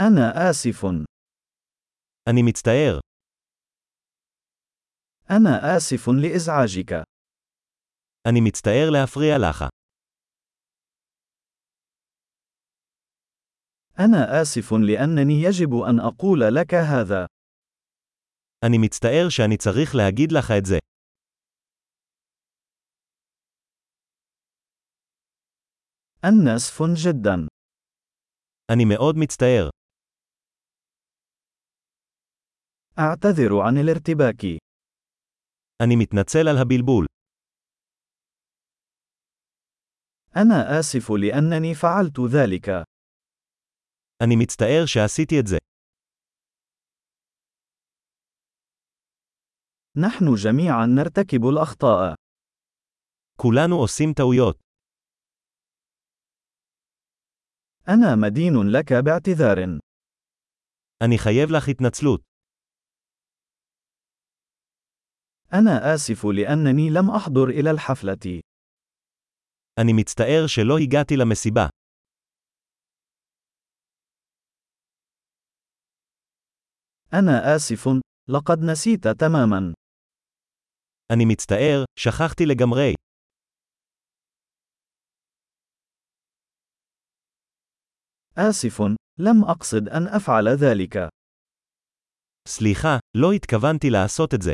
أنا آسف. אני מצטער. أنا آسف لإزعاجك. אני מצטער להפריע לך. أنا آسف لأنني يجب أن أقول لك هذا. אני מצטער שאני צריך להגיד לך את זה. أنا آسف جدا. אני מאוד מצטער. أعتذر عن الارتباك. אני מתנצל על הבלבול. أنا آسف لأنني فعلت ذلك. אני מצטער שעשיתי את זה. نحن جميعا نرتكب الأخطاء. כולנו עושים טעויות. أنا مدين لك باعتذار. אני חייב לך התנצלות. أنا آسف لأنني لم أحضر إلى الحفلة. אני מצטער שלא הגעתי למסיבה. أنا آسف. لقد نسيت تماما. אני מצטער, שכחתי לגמרי. آسف. لم أقصد أن أفعل ذلك. סליחה, לא התכוונתי לעשות את זה.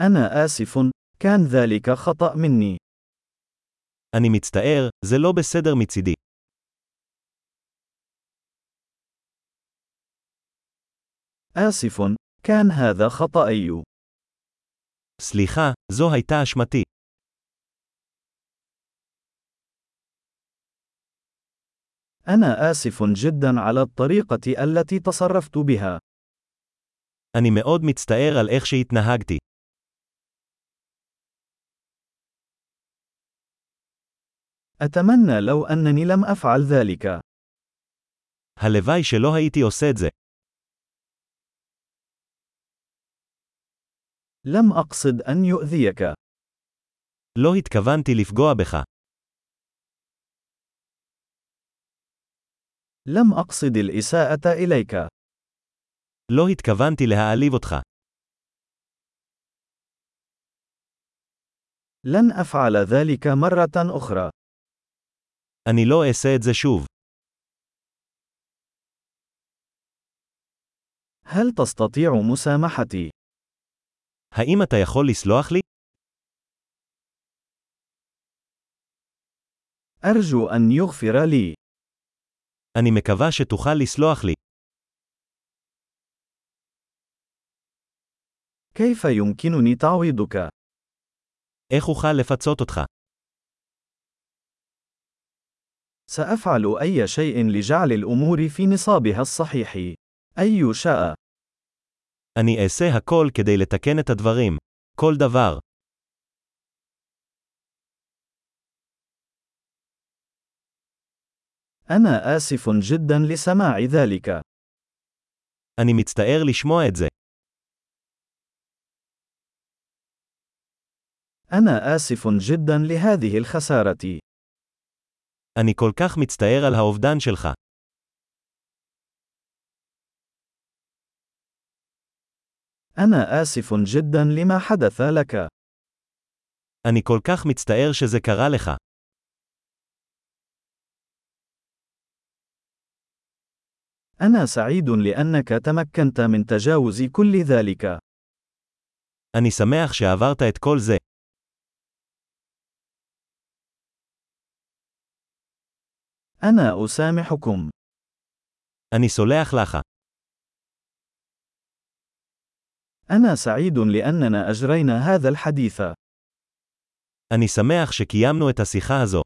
أنا آسف. كان ذلك خطأ مني. אני מצטער, זה לא בסדר מצידי. آسف. كان هذا خطأي. סליחה, זו הייתה אשמתי. أنا آسف جدا على الطريقة التي تصرفت بها. אני מאוד מצטער על איך שהתנהגתי. أتمنى لو أنني لم أفعل ذلك. הלוואי שלא הייתי עושה את זה. لم أقصد أن يؤذيك. לא התכוונתי לפגוע בך. لم أقصد الإساءة إليك. לא התכוונתי להעליב אותך. لن أفعل ذلك مرة أخرى. אני לא אעשה את זה שוב. هل تستطيع مسامحتي؟ האם אתה יכול לסלוח לי? أرجو أن يغفر لي. אני מקווה שתוכל לסלוח לי. كيف يمكنني تعويضك؟ איך אוכל לפצות אותך? سأفعل أي شيء لجعل الأمور في نصابها الصحيح. أي شاء. אני אעשה הכל כדי לתקן את הדברים. כל דבר. أنا آسف جدا لسماع ذلك. אני מצטער לשמוע את זה. أنا آسف جدا لهذه الخسارة. אני כל כך מצטער על האובדן שלך. أنا آسف جدا لما حدث لك. אני כל כך מצטער שזה קרה לך. أنا سعيد لأنك تمكنت من تجاوز كل ذلك. אני שמח שעברת את כל זה. أنا أسامحكم. אני סולח לך. أنا سعيد لأننا أجرينا هذا الحديث. אני שמח שקיימנו את השיחה הזו.